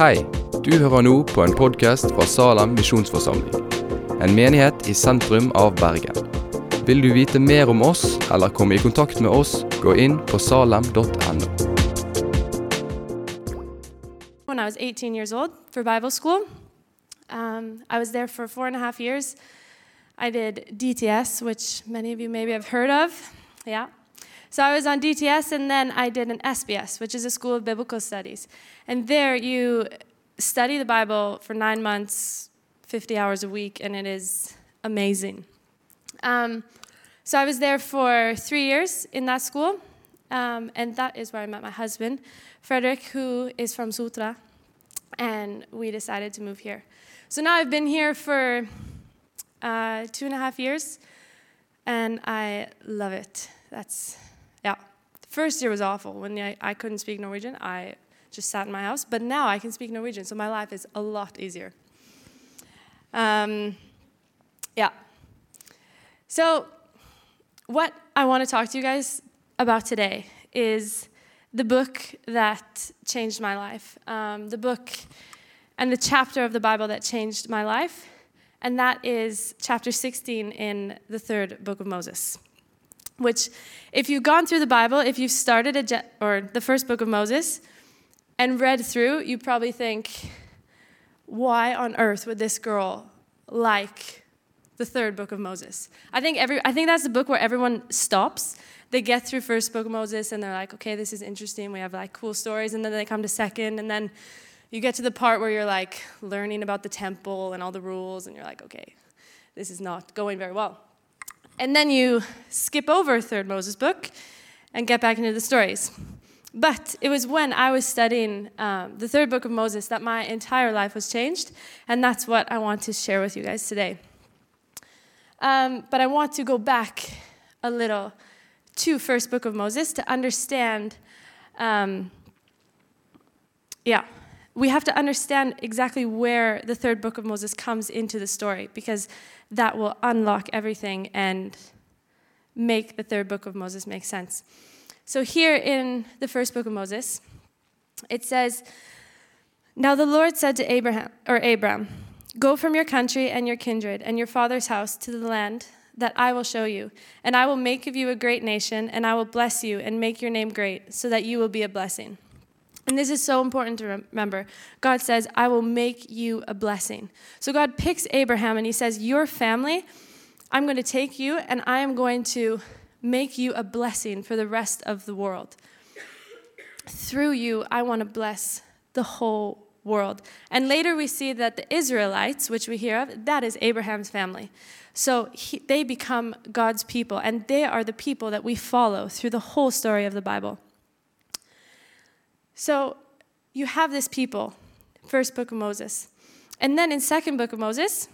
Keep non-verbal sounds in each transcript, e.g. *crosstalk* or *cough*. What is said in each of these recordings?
Hei, du hører nå på en podkast fra Salem misjonsforsamling. En menighet i sentrum av Bergen. Vil du vite mer om oss eller komme i kontakt med oss, gå inn på salem.no. when I was 18 years old for Bible school. Um, I was there for four and a half years. I did DTS, which many of you maybe have heard of. Yeah. So I was on DTS, and then I did an SBS, which is a school of biblical studies. And there you study the Bible for nine months, 50 hours a week, and it is amazing. Um, so I was there for three years in that school, um, and that is where I met my husband, Frederick, who is from Sotra, and we decided to move here. So now I've been here for uh, two and a half years, and I love it. That's first year was awful when I, I couldn't speak Norwegian. I just sat in my house, but now I can speak Norwegian, so my life is a lot easier. Um, yeah. So, what I want to talk to you guys about today is the book that changed my life, um, the book and the chapter of the Bible that changed my life, and that is chapter 16 in the third book of Moses. Which, if you've gone through the Bible, if you've started a je- or the first book of Moses and read through, you probably think, why on earth would this girl like the third book of Moses. I think every I think that's the book where everyone stops. They get through first book of Moses and they're like, okay, this is interesting. We have like cool stories, and then they come to second, and then you get to the part where you're like learning about the temple and all the rules, and you're like, okay, this is not going very well. And then you skip over third Moses book and get back into the stories. But it was when I was studying um, the third book of Moses that my entire life was changed, and that's what I want to share with you guys today. Um, but I want to go back a little to first book of Moses to understand. Um, yeah, we have to understand exactly where the third book of Moses comes into the story because that will unlock everything and make the third book of Moses make sense. So here in the first book of Moses, it says, "Now the Lord said to Abraham or Abram, Go from your country and your kindred and your father's house to the land that I will show you, and I will make of you a great nation, and I will bless you and make your name great, so that you will be a blessing. And this is so important to remember. God says, I will make you a blessing. So God picks Abraham and he says, Your family, I'm going to take you and I am going to make you a blessing for the rest of the world. Through you, I want to bless the whole world. And later we see that the Israelites, which we hear of, that is Abraham's family. So he, they become God's people, and they are the people that we follow through the whole story of the Bible. So you have this people, first book of Moses. And then in second book of Moses,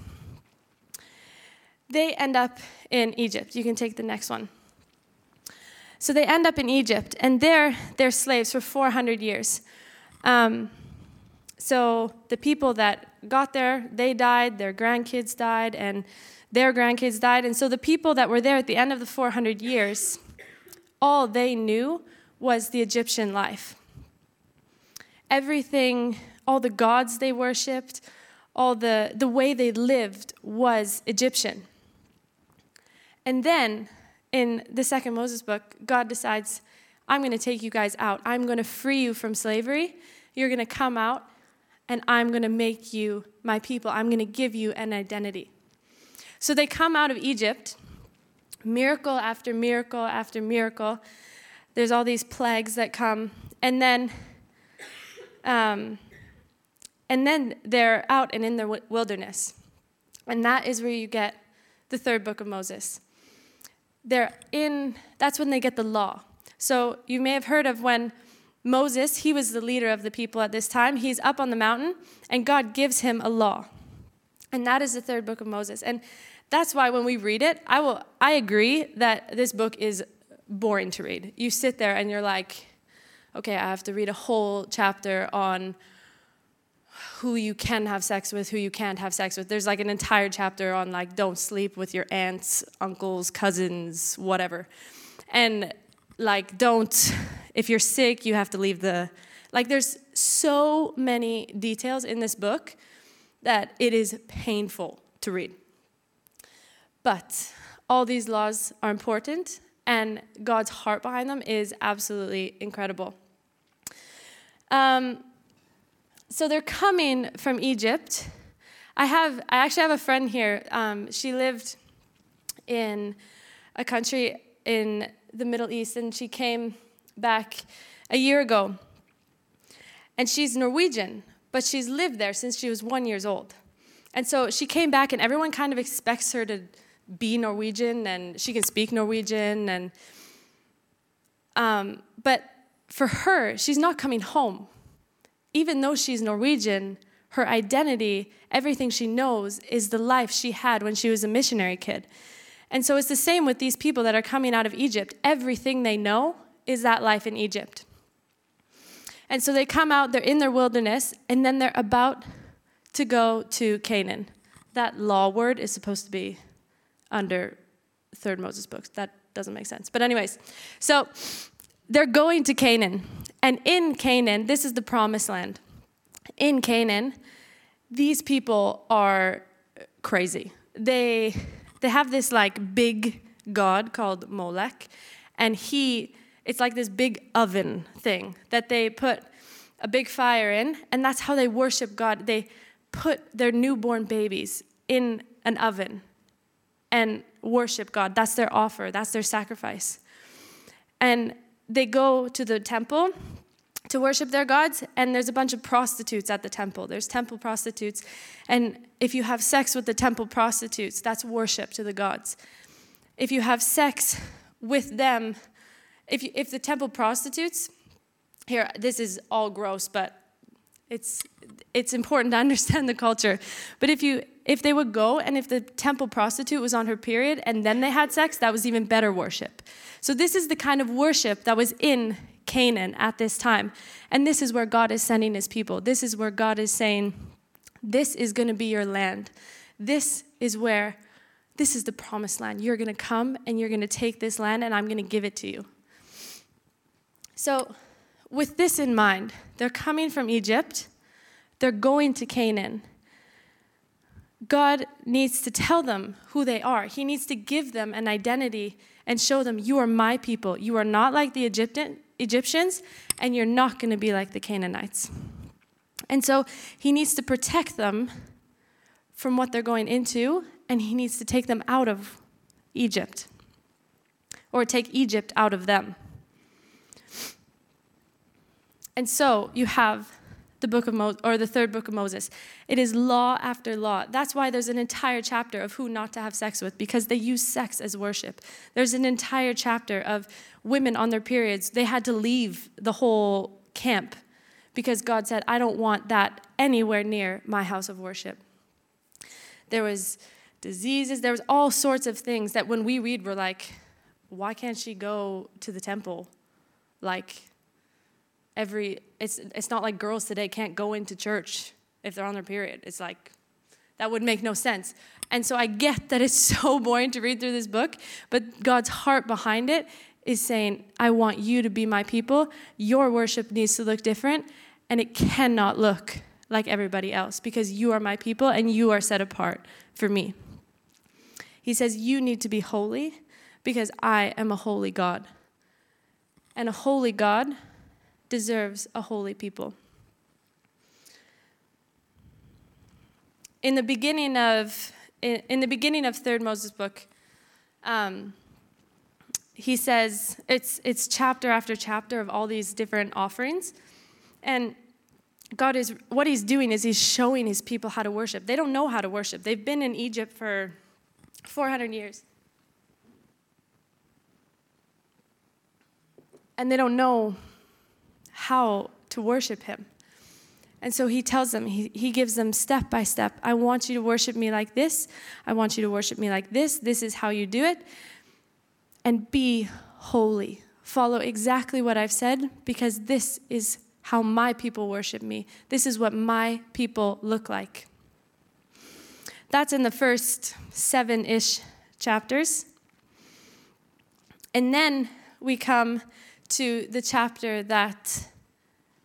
they end up in Egypt. You can take the next one. So they end up in Egypt, and there they're slaves for 400 years. Um, so the people that got there, they died, their grandkids died, and their grandkids died. And so the people that were there at the end of the 400 years, all they knew was the Egyptian life. Everything, all the gods they worshiped, all the, the way they lived was Egyptian. And then in the second Moses book, God decides, I'm going to take you guys out. I'm going to free you from slavery. You're going to come out, and I'm going to make you my people. I'm going to give you an identity. So they come out of Egypt, miracle after miracle after miracle. There's all these plagues that come, and then, um, and then they're out and in the wilderness, and that is where you get the third book of Moses. They're in. That's when they get the law. So you may have heard of when Moses, he was the leader of the people at this time. He's up on the mountain, and God gives him a law. And that is the third book of Moses. And that's why when we read it, I will I agree that this book is boring to read. You sit there and you're like, okay, I have to read a whole chapter on who you can have sex with, who you can't have sex with. There's like an entire chapter on like don't sleep with your aunts, uncles, cousins, whatever. And like don't if you're sick, you have to leave the Like, there's so many details in this book that it is painful to read. But all these laws are important, and God's heart behind them is absolutely incredible. Um, so they're coming from Egypt. I have, I actually have a friend here. Um, she lived in a country in the Middle East, and she came back a year ago. And she's Norwegian, but she's lived there since she was one years old. And so she came back, and everyone kind of expects her to be Norwegian, and she can speak Norwegian, and um, but for her, she's not coming home. Even though she's Norwegian, her identity, everything she knows, is the life she had when she was a missionary kid. And so it's the same with these people that are coming out of Egypt. Everything they know is that life in Egypt. And so they come out, they're in their wilderness, and then they're about to go to Canaan. That law word is supposed to be under third Moses books. That doesn't make sense. But anyways, so they're going to Canaan. And in Canaan, this is the promised land. In Canaan, these people are crazy. They they have this like big god called Molech, and he it's like this big oven thing that they put a big fire in, and that's how they worship God. They put their newborn babies in an oven and worship God. That's their offer, that's their sacrifice. And they go to the temple to worship their gods, and there's a bunch of prostitutes at the temple. There's temple prostitutes. And if you have sex with the temple prostitutes, that's worship to the gods. If you have sex with them, if, you, if the temple prostitutes, here, this is all gross, but it's, it's important to *laughs* understand the culture. But if, you, if they would go and if the temple prostitute was on her period and then they had sex, that was even better worship. So, this is the kind of worship that was in Canaan at this time. And this is where God is sending his people. This is where God is saying, This is going to be your land. This is where, this is the promised land. You're going to come and you're going to take this land and I'm going to give it to you. So, with this in mind, they're coming from Egypt, they're going to Canaan. God needs to tell them who they are. He needs to give them an identity and show them, You are my people. You are not like the Egyptian, Egyptians, and you're not going to be like the Canaanites. And so he needs to protect them from what they're going into, and he needs to take them out of Egypt, or take Egypt out of them. And so you have the book of Mo- or the third book of Moses. It is law after law. That's why there's an entire chapter of who not to have sex with because they use sex as worship. There's an entire chapter of women on their periods. They had to leave the whole camp because God said, "I don't want that anywhere near my house of worship." There was diseases, there was all sorts of things that when we read we're like, "Why can't she go to the temple?" Like every it's it's not like girls today can't go into church if they're on their period. It's like that would make no sense. And so I get that it's *laughs* so boring to read through this book, but God's heart behind it is saying, I want you to be my people. Your worship needs to look different, and it cannot look like everybody else because you are my people and you are set apart for me. He says, You need to be holy because I am a holy God. And a holy God deserves a holy people. In the beginning of in, the beginning of Third Moses book, um, he says it's it's chapter after chapter of all these different offerings, and God is what He's doing is He's showing His people how to worship. They don't know how to worship. They've been in Egypt for 400 years. And they don't know how to worship him. And so he tells them, he, he gives them step by step. I want you to worship me like this. I want you to worship me like this. This is how you do it. And be holy. Follow exactly what I've said because this is how my people worship me. This is what my people look like. That's in the first seven ish chapters. And then we come to the chapter that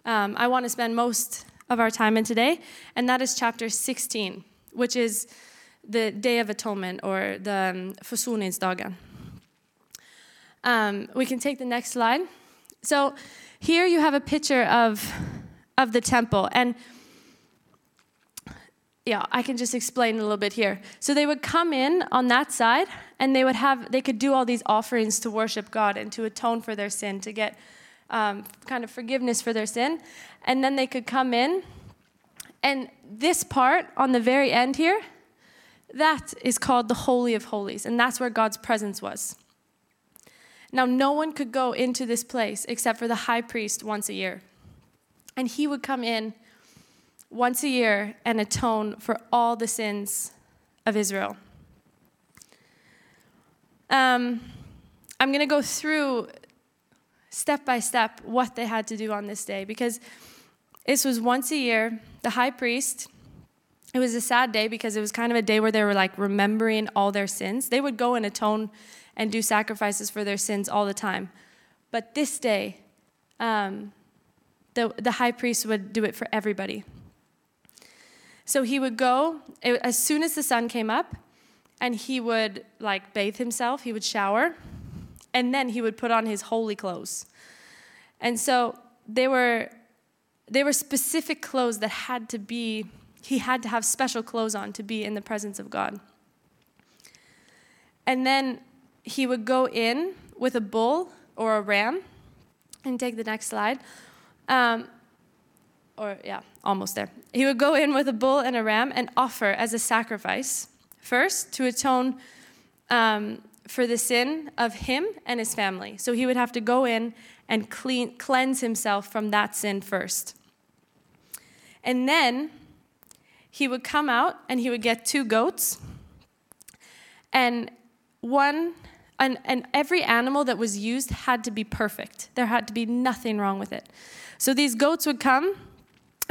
um, I want to spend most of our time in today, and that is chapter 16, which is the Day of Atonement or the um, Forsoningsdagen. Um, we can take the next slide. So here you have a picture of, of the temple, and yeah, I can just explain a little bit here. So they would come in on that side, and they would have they could do all these offerings to worship God and to atone for their sin, to get um, kind of forgiveness for their sin, and then they could come in, and this part on the very end here, that is called the Holy of Holies, and that's where God's presence was. Now, no one could go into this place except for the high priest once a year. And he would come in once a year and atone for all the sins of Israel. Um, I'm going to go through step by step what they had to do on this day because this was once a year. The high priest, it was a sad day because it was kind of a day where they were like remembering all their sins. They would go and atone and do sacrifices for their sins all the time. But this day, um, the, the high priest would do it for everybody. So he would go as soon as the sun came up, and he would like bathe himself, he would shower, and then he would put on his holy clothes. And so they were they were specific clothes that had to be he had to have special clothes on to be in the presence of God. And then he would go in with a bull or a ram, and take the next slide. Um, or, yeah, almost there. He would go in with a bull and a ram and offer as a sacrifice, first to atone um, for the sin of him and his family. So he would have to go in and clean, cleanse himself from that sin first. And then he would come out and he would get two goats and one and, and every animal that was used had to be perfect. There had to be nothing wrong with it. So these goats would come,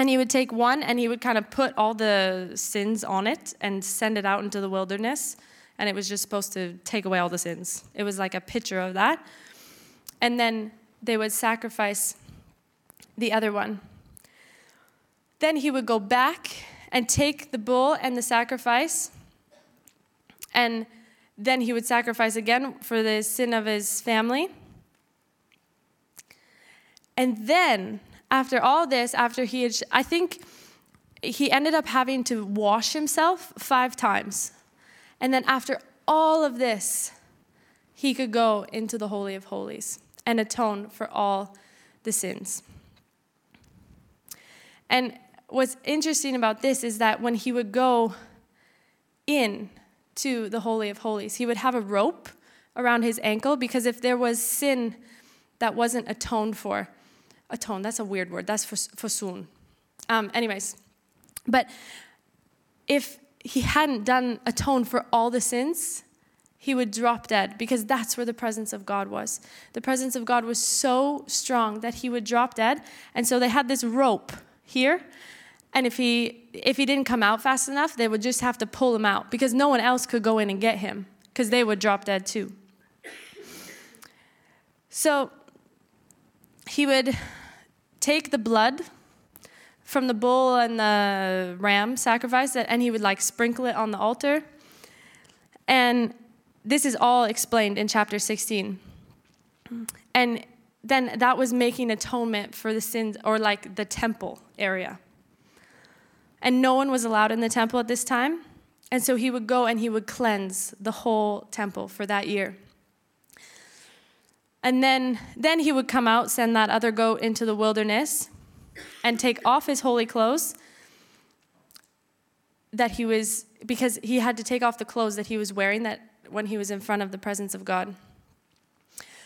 and he would take one and he would kind of put all the sins on it and send it out into the wilderness. And it was just supposed to take away all the sins. It was like a picture of that. And then they would sacrifice the other one. Then he would go back and take the bull and the sacrifice and then he would sacrifice again for the sin of his family. And then, after all this, after he had, I think he ended up having to wash himself five times. And then, after all of this, he could go into the Holy of Holies and atone for all the sins. And what's interesting about this is that when he would go in to the Holy of Holies. He would have a rope around his ankle because if there was sin that wasn't atoned for, atone, that's a weird word, that's for. Um, anyways, but if he hadn't done atone for all the sins, he would drop dead because that's where the presence of God was. The presence of God was so strong that he would drop dead. And so they had this rope here and if he if he didn't come out fast enough, they would just have to pull him out because no one else could go in and get him because they would drop dead too. So he would take the blood from the bull and the ram sacrifice and he would like sprinkle it on the altar. And this is all explained in chapter 16. And then that was making atonement for the sins or like the temple area and no one was allowed in the temple at this time. And so he would go and he would cleanse the whole temple for that year. And then, then he would come out, send that other goat into the wilderness, and take off his holy clothes that he was, because he had to take off the clothes that he was wearing that when he was in front of the presence of God.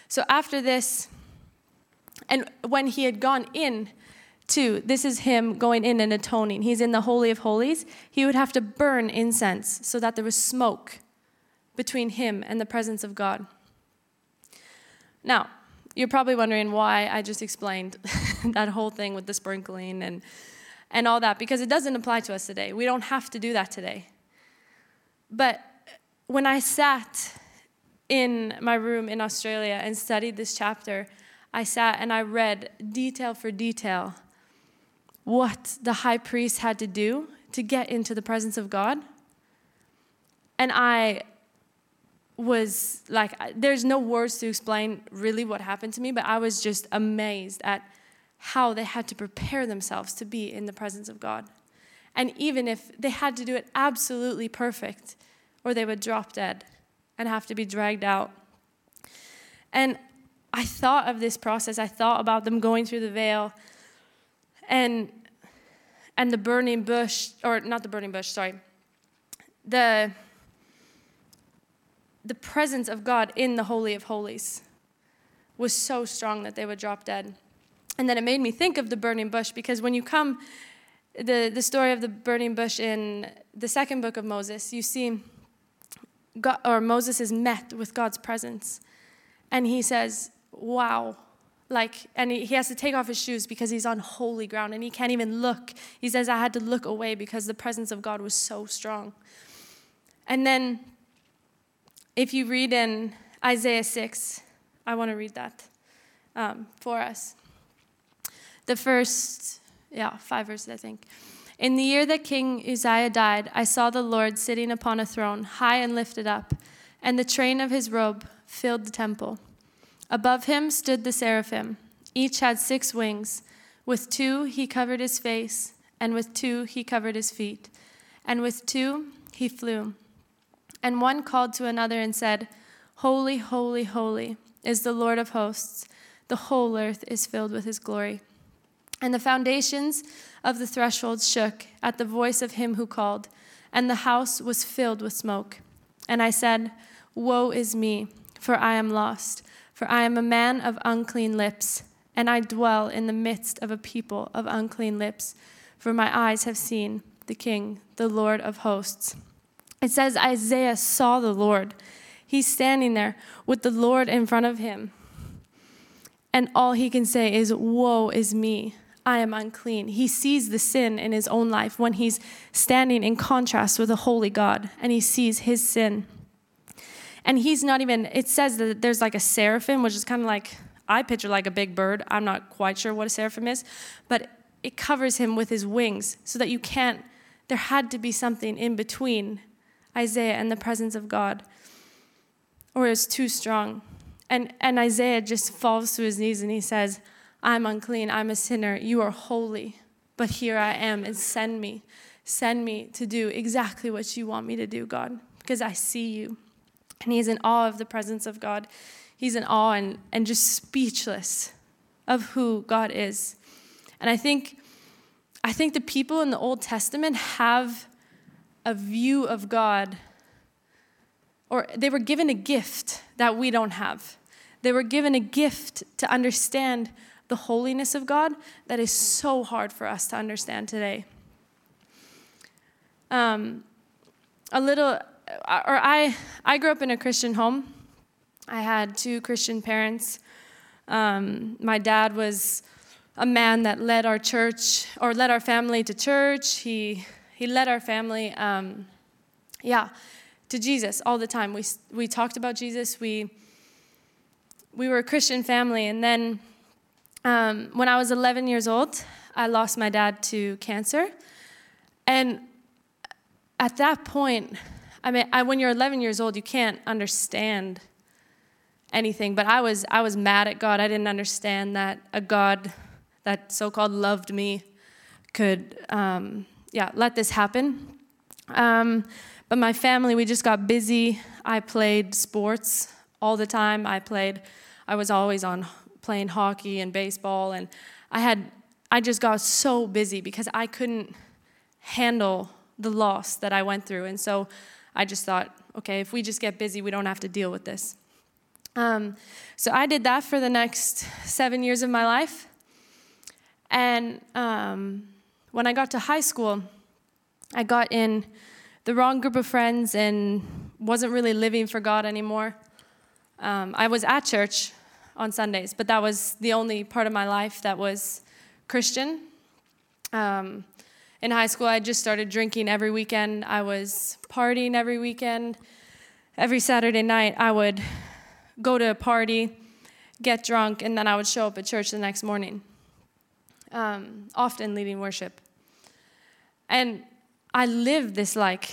So after this, and when he had gone in, Two, this is him going in and atoning. He's in the Holy of Holies. He would have to burn incense so that there was smoke between him and the presence of God. Now, you're probably wondering why I just explained *laughs* that whole thing with the sprinkling and, and all that, because it doesn't apply to us today. We don't have to do that today. But when I sat in my room in Australia and studied this chapter, I sat and I read detail for detail what the high priest had to do to get into the presence of God. And I was like, there's no words to explain really what happened to me, but I was just amazed at how they had to prepare themselves to be in the presence of God. And even if they had to do it absolutely perfect, or they would drop dead and have to be dragged out. And I thought of this process. I thought about them going through the veil and and the burning bush or not the burning bush, sorry. The the presence of God in the holy of holies was so strong that they would drop dead. And then it made me think of the burning bush because when you come, the, the story of the burning bush in the second book of Moses, you see, God, or Moses is met with God's presence. And he says, Wow. Like, and he, he has to take off his shoes because he's on holy ground and he can't even look. He says, I had to look away because the presence of God was so strong. And then, if you read in Isaiah 6, I want to read that um, for us the first, yeah, five verses, I think. In the year that King Uzziah died, I saw the Lord sitting upon a throne, high and lifted up, and the train of his robe filled the temple. Above him stood the seraphim. Each had six wings. With two he covered his face, and with two he covered his feet, and with two he flew. And one called to another and said, Holy, holy, holy is the Lord of hosts. The whole earth is filled with his glory. And the foundations of the threshold shook at the voice of him who called, and the house was filled with smoke. And I said, Woe is me, for I am lost, for I am a man of unclean lips, and I dwell in the midst of a people of unclean lips, for my eyes have seen the King, the Lord of hosts. It says Isaiah saw the Lord. He's standing there with the Lord in front of him. And all he can say is, Woe is me. I am unclean. He sees the sin in his own life when he's standing in contrast with a holy God and he sees his sin. And he's not even, it says that there's like a seraphim, which is kind of like, I picture like a big bird. I'm not quite sure what a seraphim is, but it covers him with his wings so that you can't, there had to be something in between Isaiah and the presence of God, or was too strong. And, and Isaiah just falls to his knees and he says, I'm unclean, I'm a sinner, you are holy, but here I am, and send me. Send me to do exactly what you want me to do, God, because I see you. And he's in awe of the presence of God. He's in awe and, and just speechless of who God is. And I think, I think the people in the Old Testament have a view of God, or they were given a gift that we don't have. They were given a gift to understand the holiness of God that is so hard for us to understand today. Um, a little, or I, I grew up in a Christian home. I had two Christian parents. Um, my dad was a man that led our church or led our family to church. He he led our family, um, yeah, to Jesus all the time. We we talked about Jesus. We we were a Christian family, and then um, when I was 11 years old, I lost my dad to cancer. And at that point, I mean, I, when you're 11 years old, you can't understand anything. But I was, I was mad at God. I didn't understand that a God that so-called loved me could, um, yeah, let this happen. Um, but my family, we just got busy. I played sports all the time. I played. I was always on playing hockey and baseball and I had I just got so busy because I couldn't handle the loss that I went through and so I just thought okay if we just get busy we don't have to deal with this um, so I did that for the next seven years of my life and um, when I got to high school I got in the wrong group of friends and wasn't really living for God anymore um, I was at church on Sundays, but that was the only part of my life that was Christian. Um, in high school, I just started drinking every weekend. I was partying every weekend. Every Saturday night, I would go to a party, get drunk, and then I would show up at church the next morning. um, often leading worship. And I lived this like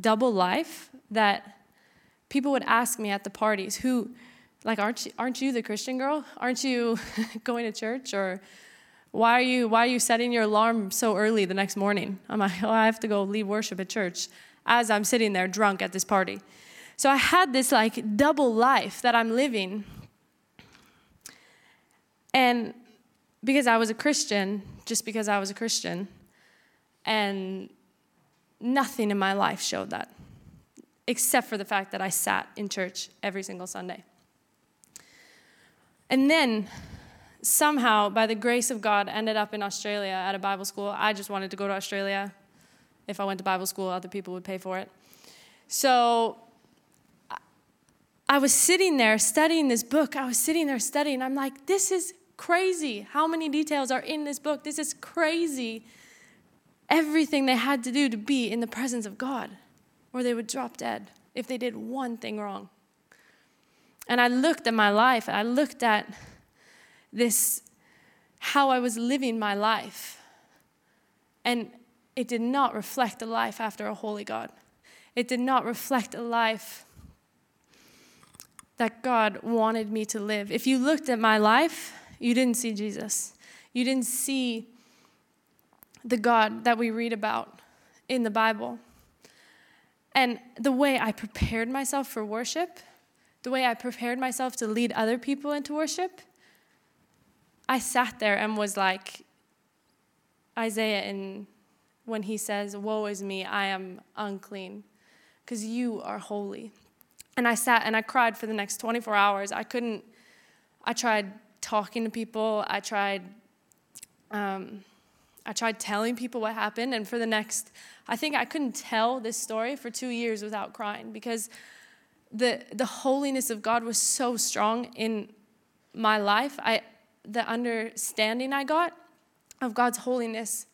double life that people would ask me at the parties, who, like, aren't you, aren't you the Christian girl? Aren't you *laughs* going to church? Or why are you why are you setting your alarm so early the next morning? I'm like, oh, I have to go lead worship at church as I'm sitting there drunk at this party. So I had this like double life that I'm living. And because I was a Christian, just because I was a Christian, and nothing in my life showed that, except for the fact that I sat in church every single Sunday. And then somehow, by the grace of God, ended up in Australia at a Bible school. I just wanted to go to Australia. If I went to Bible school, other people would pay for it. So I was sitting there studying this book. I was sitting there studying. I'm like, this is crazy. How many details are in this book? This is crazy. Everything they had to do to be in the presence of God, or they would drop dead if they did one thing wrong. And I looked at my life, I looked at this, how I was living my life. And it did not reflect a life after a holy God. It did not reflect a life that God wanted me to live. If you looked at my life, you didn't see Jesus. You didn't see the God that we read about in the Bible. And the way I prepared myself for worship, the way I prepared myself to lead other people into worship, I sat there and was like Isaiah in when he says, Woe is me, I am unclean, because you are holy. And I sat and I cried for the next 24 hours. I couldn't, I tried talking to people, I tried, um, I tried telling people what happened, and for the next, I think I couldn't tell this story for two years without crying because the, the holiness of God was so strong in my life. I, the understanding I got of God's holiness,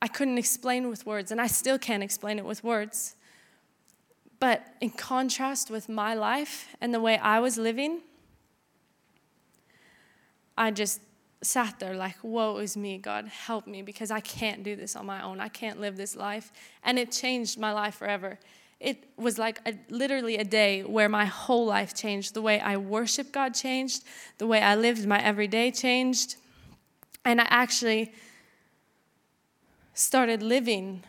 I couldn't explain with words, and I still can't explain it with words. But in contrast with my life and the way I was living, I just sat there like, Woe is me, God, help me, because I can't do this on my own. I can't live this life. And it changed my life forever. It was like a, literally a day where my whole life changed. The way I worship God changed, the way I lived my everyday changed. And I actually started living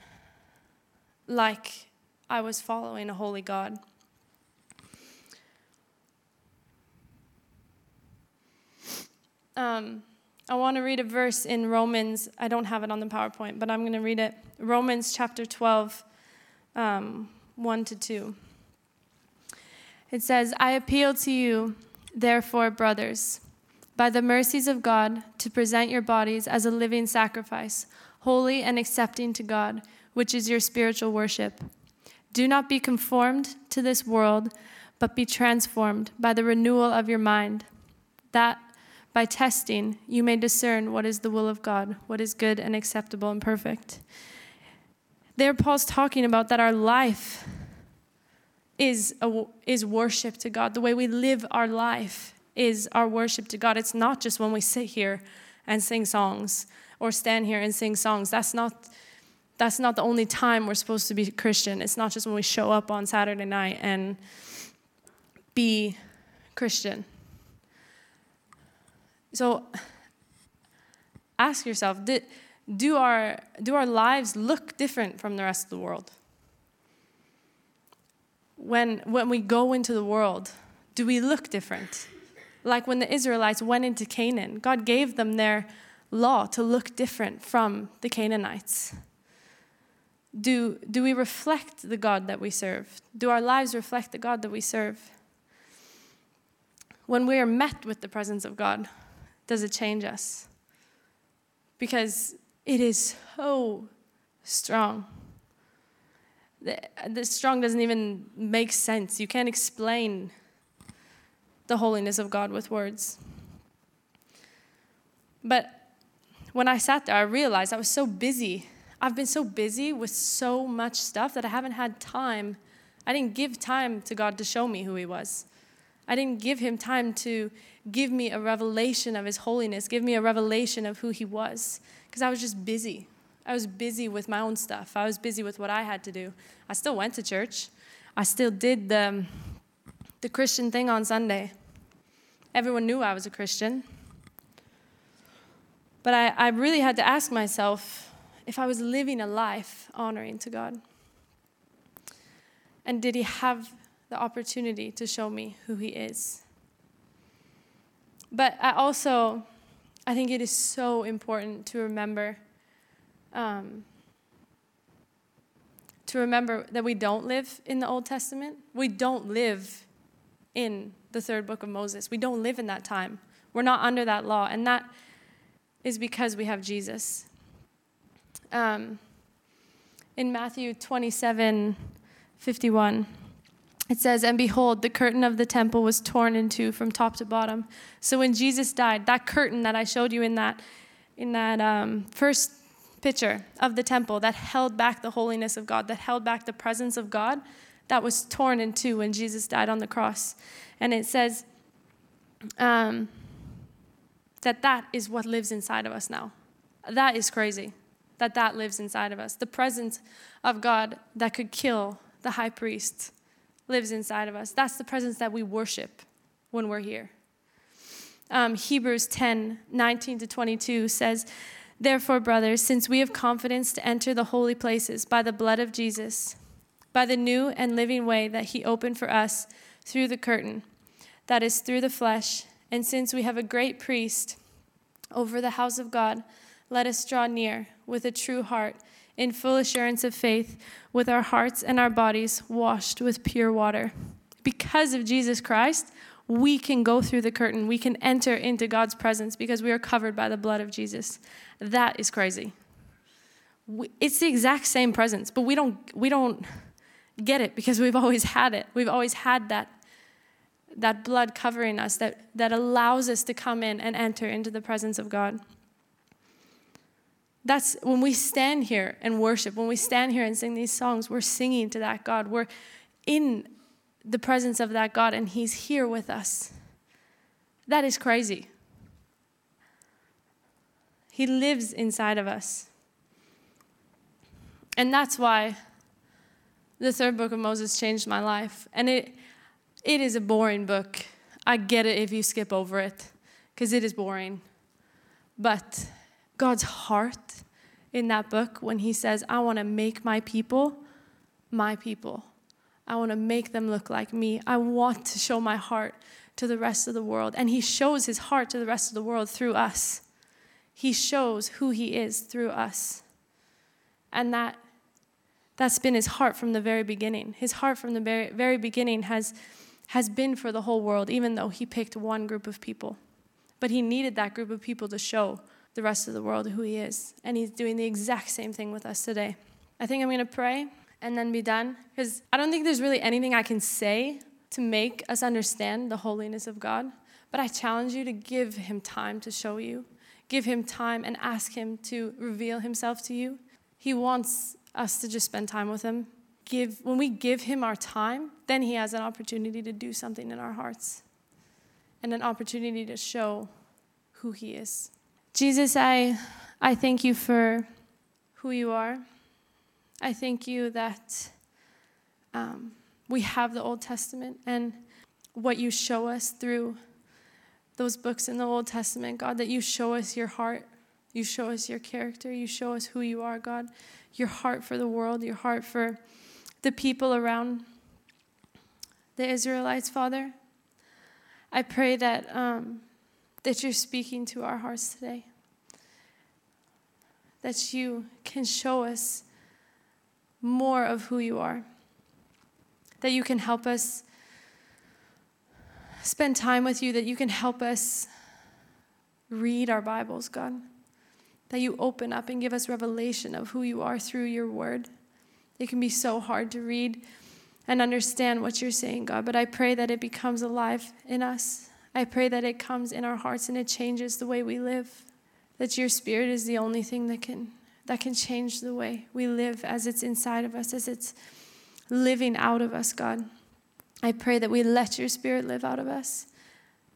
like I was following a holy God. Um, I want to read a verse in Romans. I don't have it on the PowerPoint, but I'm going to read it. Romans chapter 12, um, 1 to 2. It says, I appeal to you, therefore, brothers, by the mercies of God, to present your bodies as a living sacrifice, holy and accepting to God, which is your spiritual worship. Do not be conformed to this world, but be transformed by the renewal of your mind, that by testing you may discern what is the will of God, what is good and acceptable and perfect. There, Paul's talking about that our life is, a, is worship to God. The way we live our life is our worship to God. It's not just when we sit here and sing songs or stand here and sing songs. That's not that's not the only time we're supposed to be Christian. It's not just when we show up on Saturday night and be Christian. So ask yourself do our, do our lives look different from the rest of the world? When, when we go into the world, do we look different? Like when the Israelites went into Canaan, God gave them their law to look different from the Canaanites do, do we reflect the God that we serve? Do our lives reflect the God that we serve? When we are met with the presence of God, does it change us? Because it is so strong. The, the strong doesn't even make sense. You can't explain the holiness of God with words. But when I sat there, I realized I was so busy I've been so busy with so much stuff that I haven't had time. I didn't give time to God to show me who He was. I didn't give him time to give me a revelation of his holiness, give me a revelation of who he was, because I was just busy. I was busy with my own stuff. I was busy with what I had to do. I still went to church. I still did the, um, the Christian thing on Sunday. Everyone knew I was a Christian. But I, I really had to ask myself if I was living a life honoring to God. And did He have the opportunity to show me who He is? But I also, I think it is so important to remember. Um, to remember that we don't live in the Old Testament. We don't live in the third book of Moses. We don't live in that time. We're not under that law. And that is because we have Jesus. Um, in Matthew 27 51, it says, And behold, the curtain of the temple was torn in two from top to bottom. So when Jesus died, that curtain that I showed you in that, in that um, first picture of the temple that held back the holiness of God, that held back the presence of God, that was torn in two when Jesus died on the cross. And it says um, that that is what lives inside of us now. That is crazy that that lives inside of us. The presence of God that could kill the high priest lives inside of us. That's the presence that we worship when we're here. Um, Hebrews 10 19 to 22 says, Therefore, brothers, since we have confidence to enter the holy places by the blood of Jesus, by the new and living way that he opened for us through the curtain, that is, through the flesh, and since we have a great priest over the house of God, let us draw near with a true heart, in full assurance of faith, with our hearts and our bodies washed with pure water. Because of Jesus Christ, we can go through the curtain. We can enter into God's presence because we are covered by the blood of Jesus. That is crazy. it's the exact same presence, but we don't we don't get it because we've always had it. We've always had that that blood covering us that that allows us to come in and enter into the presence of God. That's when we stand here and worship, when we stand here and sing these songs, we're singing to that God. We're in the presence of that God and He's here with us. That is crazy. He lives inside of us. And that's why the third book of Moses changed my life. And it, it is a boring book. I get it if you skip over it, because it is boring. But God's heart in that book when He says, I want to make my people my people. I want to make them look like me. I want to show my heart to the rest of the world. And He shows His heart to the rest of the world through us. He shows who He is through us. And that, that's been His heart from the very beginning. His heart from the very, very beginning has, has been for the whole world, even though He picked one group of people. But He needed that group of people to show the rest of the world who He is. And He's doing the exact same thing with us today. I think I'm going to pray and then be done. Because I don't think there's really anything I can say to make us understand the holiness of God. But I challenge you to give Him time to show you, give Him time and ask Him to reveal Himself to you. He wants us to just spend time with Him. Give, when we give Him our time, then He has an opportunity to do something in our hearts and an opportunity to show who He is. Jesus, I, I thank you for who you are. I thank you that um, we have the Old Testament and what you show us through those books in the Old Testament, God, that you show us your heart, you show us your character, you show us who you are, God, your heart for the world, your heart for the people around the Israelites, Father. I pray that um, that you're speaking to our hearts today. That you can show us more of who you are. That you can help us spend time with you, that you can help us read our Bibles, God. That you open up and give us revelation of who you are through your word. It can be so hard to read and understand what you're saying, God, but I pray that it becomes alive in us. I pray that it comes in our hearts and it changes the way we live. That your spirit is the only thing that can that can change the way we live as it's inside of us, as it's living out of us, God. I pray that we let your spirit live out of us.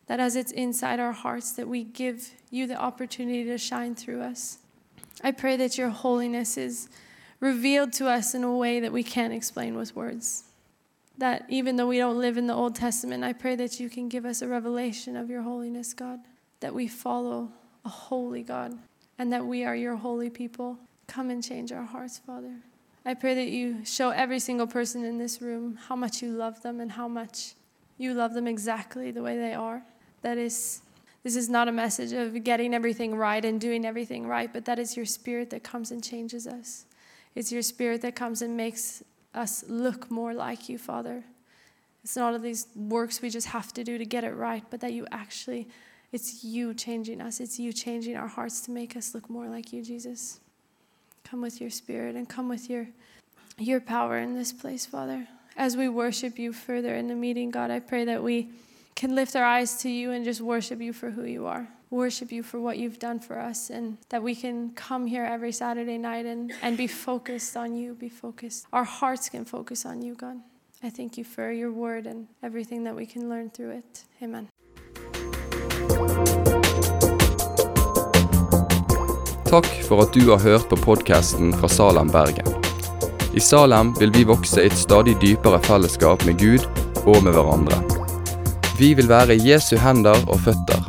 That as it's inside our hearts, that we give you the opportunity to shine through us. I pray that your holiness is revealed to us in a way that we can't explain with words. That even though we don't live in the Old Testament, I pray that you can give us a revelation of your holiness, God. That we follow a holy God and that we are your holy people. Come and change our hearts, Father. I pray that you show every single person in this room how much you love them and how much you love them exactly the way they are. That is, this is not a message of getting everything right and doing everything right, but that is your spirit that comes and changes us. It's your spirit that comes and makes us look more like you, Father. It's not all these works we just have to do to get it right, but that you actually, it's you changing us. It's you changing our hearts to make us look more like you, Jesus. Come with your spirit and come with your your power in this place, Father. As we worship you further in the meeting, God, I pray that we can lift our eyes to you and just worship you for who you are. Worship you for what you've done for us, and that we can come here every Saturday night and, and be focused on you, be focused. Our hearts can focus on you, God. I thank you for your word and everything that we can learn through it. Amen. Takk for at du har hørt på podkasten fra Salem, Bergen. I Salem vil vi vokse i et stadig dypere fellesskap med Gud og med hverandre. Vi vil være Jesu hender og føtter,